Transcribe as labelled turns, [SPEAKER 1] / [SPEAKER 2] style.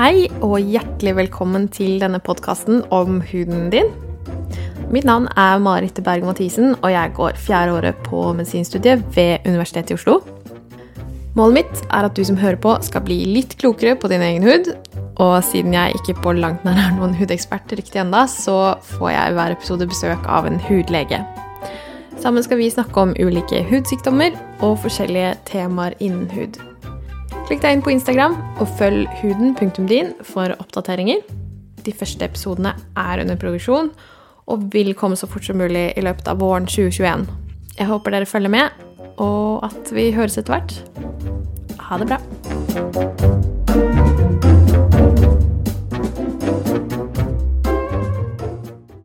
[SPEAKER 1] Hei og hjertelig velkommen til denne podkasten om huden din. Mitt navn er Marit Berg Mathisen, og jeg går fjerde året på medisinstudiet ved Universitetet i Oslo. Målet mitt er at du som hører på, skal bli litt klokere på din egen hud. Og siden jeg ikke på langt nær er noen hudekspert riktig enda, så får jeg hver episode besøk av en hudlege. Sammen skal vi snakke om ulike hudsykdommer og forskjellige temaer innen hud. Klikk deg inn på Instagram og følg huden.din for oppdateringer. De første episodene er under produksjon og vil komme så fort som mulig i løpet av våren 2021. Jeg håper dere følger med, og at vi høres etter hvert. Ha det bra.